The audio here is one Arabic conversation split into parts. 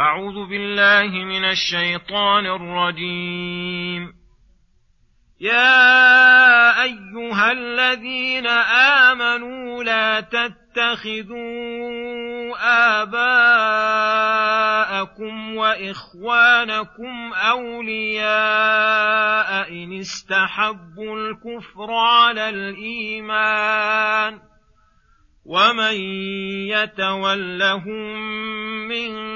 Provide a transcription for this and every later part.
أعوذ بالله من الشيطان الرجيم. يا أيها الذين آمنوا لا تتخذوا آباءكم وإخوانكم أولياء إن استحبوا الكفر على الإيمان ومن يتولهم منكم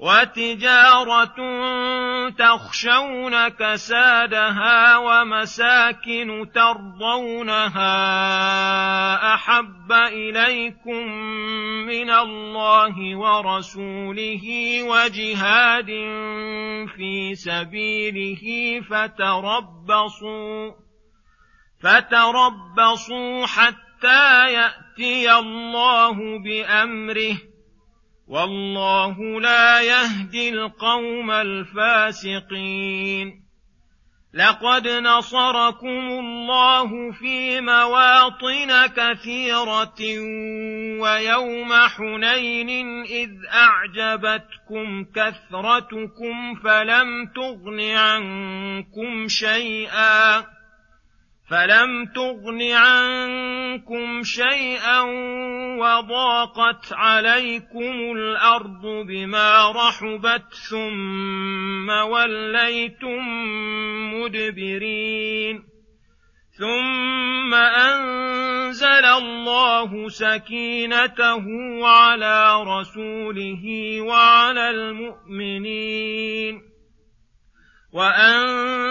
وتجارة تخشون كسادها ومساكن ترضونها أحب إليكم من الله ورسوله وجهاد في سبيله فتربصوا فتربصوا حتى يأتي الله بأمره والله لا يهدي القوم الفاسقين. لقد نصركم الله في مواطن كثيرة ويوم حنين إذ أعجبتكم كثرتكم فلم تغن عنكم شيئا. فلم تغن عنكم شيئا وضاقت عليكم الأرض بما رحبت ثم وليتم مدبرين ثم انزل الله سكينته على رسوله وعلى المؤمنين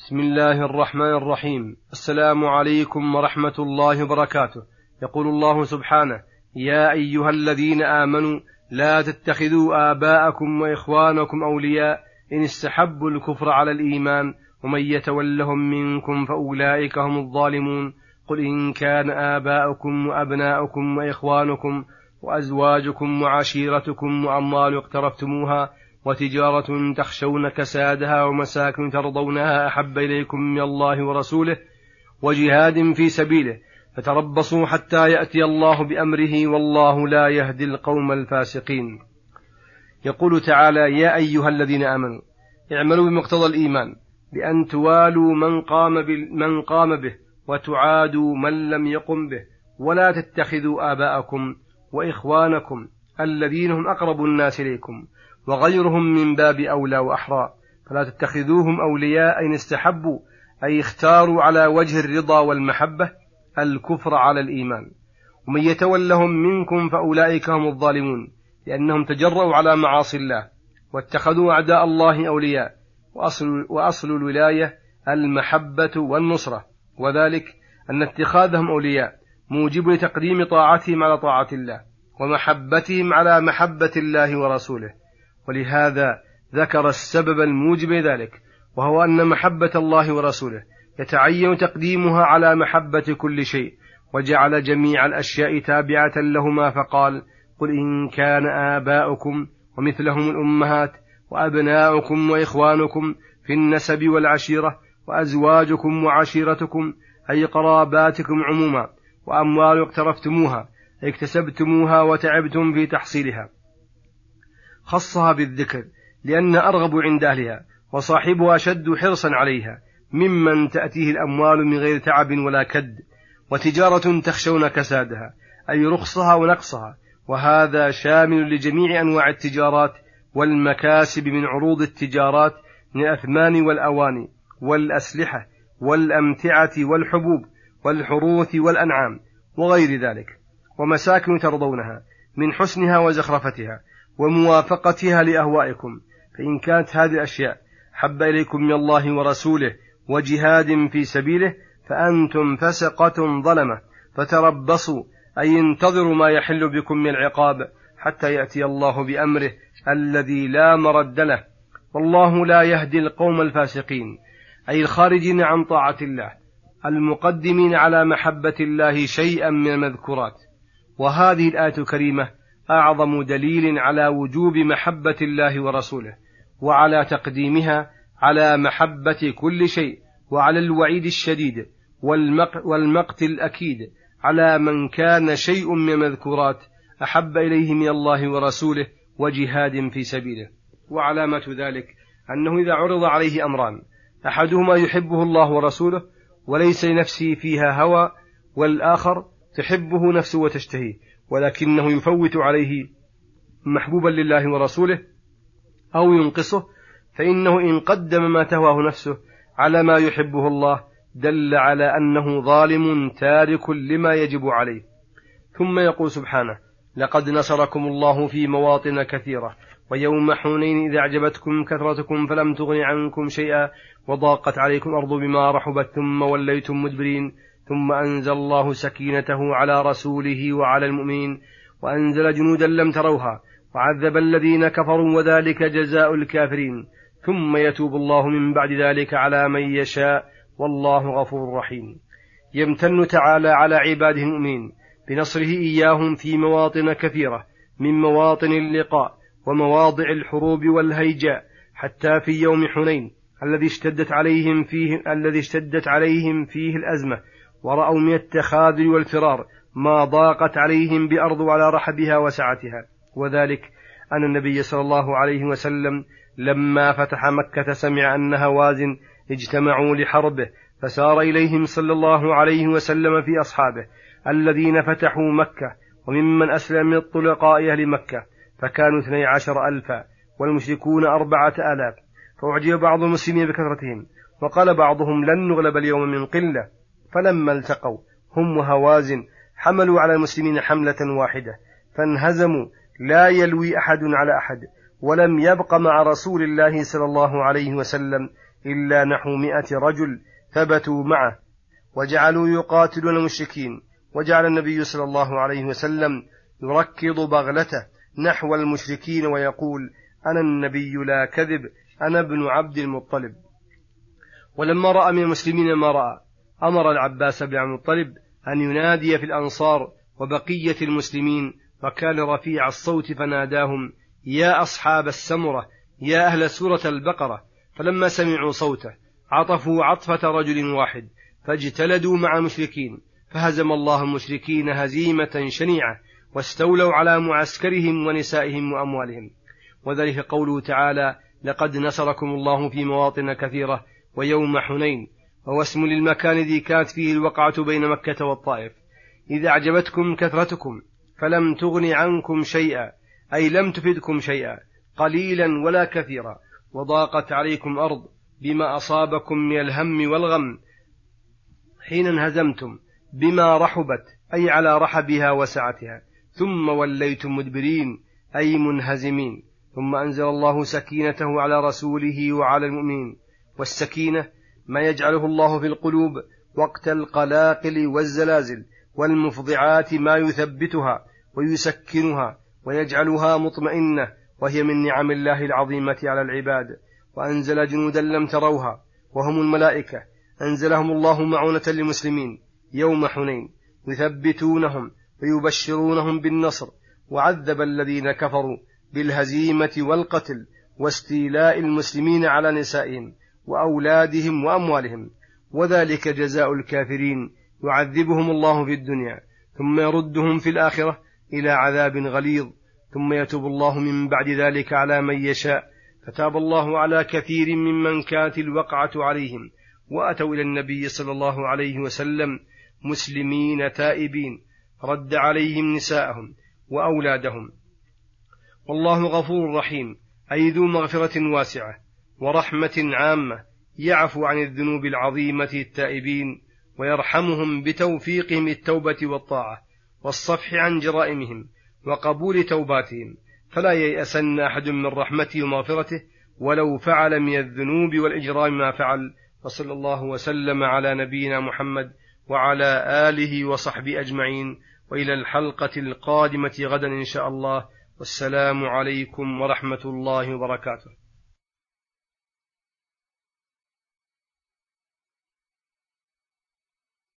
بسم الله الرحمن الرحيم. السلام عليكم ورحمة الله وبركاته. يقول الله سبحانه يا أيها الذين آمنوا لا تتخذوا آباءكم وإخوانكم أولياء. إن استحبوا الكفر على الإيمان ومن يتولهم منكم فأولئك هم الظالمون. قل إن كان آباؤكم وأبناؤكم وإخوانكم وأزواجكم وعشيرتكم وأموال اقترفتموها وتجارة تخشون كسادها ومساكن ترضونها أحب إليكم من الله ورسوله وجهاد في سبيله فتربصوا حتى يأتي الله بأمره والله لا يهدي القوم الفاسقين. يقول تعالى يا أيها الذين آمنوا اعملوا بمقتضى الإيمان بأن توالوا من قام, من قام به وتعادوا من لم يقم به ولا تتخذوا آباءكم وإخوانكم الذين هم أقرب الناس إليكم وغيرهم من باب أولى وأحرى. فلا تتخذوهم أولياء إن استحبوا أي اختاروا على وجه الرضا والمحبة الكفر على الإيمان. ومن يتولهم منكم فأولئك هم الظالمون لأنهم تجرؤوا على معاصي الله واتخذوا أعداء الله أولياء وأصل, وأصل الولاية المحبة والنصرة. وذلك أن اتخاذهم أولياء موجب لتقديم طاعتهم على طاعة الله ومحبتهم على محبة الله ورسوله. ولهذا ذكر السبب الموجب ذلك وهو أن محبة الله ورسوله يتعين تقديمها على محبة كل شيء وجعل جميع الأشياء تابعة لهما فقال قل إن كان آباؤكم ومثلهم الأمهات وأبناؤكم وإخوانكم في النسب والعشيرة وأزواجكم وعشيرتكم أي قراباتكم عموما وأموال اقترفتموها اكتسبتموها وتعبتم في تحصيلها خصها بالذكر لأن أرغب عند أهلها وصاحبها أشد حرصا عليها ممن تأتيه الأموال من غير تعب ولا كد وتجارة تخشون كسادها أي رخصها ونقصها وهذا شامل لجميع أنواع التجارات والمكاسب من عروض التجارات من الأثمان والأواني والأسلحة والأمتعة والحبوب والحروث والأنعام وغير ذلك ومساكن ترضونها من حسنها وزخرفتها وموافقتها لأهوائكم فإن كانت هذه الأشياء حب إليكم من الله ورسوله وجهاد في سبيله فأنتم فسقة ظلمة. فتربصوا أي انتظروا ما يحل بكم من العقاب حتى يأتي الله بأمره الذي لا مرد له. والله لا يهدي القوم الفاسقين أي الخارجين عن طاعة الله المقدمين على محبة الله شيئا من المذكورات. وهذه الآية الكريمة أعظم دليل على وجوب محبة الله ورسوله وعلى تقديمها على محبة كل شيء وعلى الوعيد الشديد والمقت الأكيد على من كان شيء من المذكورات أحب إليه من الله ورسوله وجهاد في سبيله. وعلامة ذلك أنه إذا عرض عليه أمران أحدهما يحبه الله ورسوله وليس لنفسه فيها هوى والآخر تحبه نفسه وتشتهيه ولكنه يفوت عليه محبوبا لله ورسوله أو ينقصه فإنه إن قدم ما تهواه نفسه على ما يحبه الله دل على أنه ظالم تارك لما يجب عليه. ثم يقول سبحانه لقد نصركم الله في مواطن كثيرة ويوم حنين إذا أعجبتكم كثرتكم فلم تغن عنكم شيئا وضاقت عليكم الأرض بما رحبت ثم وليتم مدبرين ثم أنزل الله سكينته على رسوله وعلى المؤمنين وأنزل جنودا لم تروها وعذب الذين كفروا وذلك جزاء الكافرين ثم يتوب الله من بعد ذلك على من يشاء والله غفور رحيم. يمتن تعالى على عباده المؤمنين بنصره إياهم في مواطن كثيرة من مواطن اللقاء ومواضع الحروب والهيجاء حتى في يوم حنين الذي اشتدت عليهم فيه الذي اشتدت عليهم فيه الأزمة ورأوا من التخاذل والفرار ما ضاقت عليهم بأرض على رحبها وسعتها. وذلك أن النبي صلى الله عليه وسلم لما فتح مكة سمع أن هوازن اجتمعوا لحربه فسار إليهم صلى الله عليه وسلم في أصحابه الذين فتحوا مكة وممن أسلم من الطلقاء أهل مكة فكانوا اثني عشر ألفا والمشركون أربعة آلاف. فأعجب بعض المسلمين بكثرتهم وقال بعضهم لن نغلب اليوم من قلة. فلما التقوا هم وهوازن حملوا على المسلمين حملة واحدة فانهزموا لا يلوي أحد على أحد ولم يبق مع رسول الله صلى الله عليه وسلم إلا نحو مئة رجل ثبتوا معه وجعلوا يقاتلون المشركين وجعل النبي صلى الله عليه وسلم يركض بغلته نحو المشركين ويقول أنا النبي لا كذب أنا ابن عبد المطلب. ولما رأى من المسلمين ما رأى أمر العباس بن عبد المطلب أن ينادي في الأنصار وبقية المسلمين وكان رفيع الصوت فناداهم يا أصحاب السمرة يا أهل سورة البقرة. فلما سمعوا صوته عطفوا عطفة رجل واحد فاجتلدوا مع المشركين فهزم الله المشركين هزيمة شنيعة واستولوا على معسكرهم ونسائهم وأموالهم. وذلك قوله تعالى لقد نصركم الله في مواطن كثيرة ويوم حنين وهو اسم للمكان الذي كانت فيه الوقعة بين مكة والطائف. إذا أعجبتكم كثرتكم فلم تغن عنكم شيئا أي لم تفدكم شيئا قليلا ولا كثيرا. وضاقت عليكم أرض بما أصابكم من الهم والغم. حين انهزمتم بما رحبت أي على رحبها وسعتها. ثم وليتم مدبرين أي منهزمين. ثم أنزل الله سكينته على رسوله وعلى المؤمنين. والسكينة ما يجعله الله في القلوب وقت القلاقل والزلازل والمفضعات ما يثبتها ويسكنها ويجعلها مطمئنة وهي من نعم الله العظيمة على العباد. وأنزل جنودا لم تروها وهم الملائكة. أنزلهم الله معونة للمسلمين يوم حنين يثبتونهم ويبشرونهم بالنصر. وعذب الذين كفروا بالهزيمة والقتل واستيلاء المسلمين على نسائهم. وأولادهم وأموالهم. وذلك جزاء الكافرين. يعذبهم الله في الدنيا ثم يردهم في الآخرة إلى عذاب غليظ. ثم يتوب الله من بعد ذلك على من يشاء. فتاب الله على كثير ممن كانت الوقعة عليهم. وأتوا إلى النبي صلى الله عليه وسلم مسلمين تائبين. رد عليهم نساءهم وأولادهم. والله غفور رحيم. أي ذو مغفرة واسعة. ورحمة عامة يعفو عن الذنوب العظيمة التائبين ويرحمهم بتوفيقهم التوبة والطاعة والصفح عن جرائمهم وقبول توباتهم. فلا ييأسن أحد من رحمته ومغفرته ولو فعل من الذنوب والإجرام ما فعل. وصلى الله وسلم على نبينا محمد وعلى آله وصحبه أجمعين. وإلى الحلقة القادمة غدا إن شاء الله. والسلام عليكم ورحمة الله وبركاته.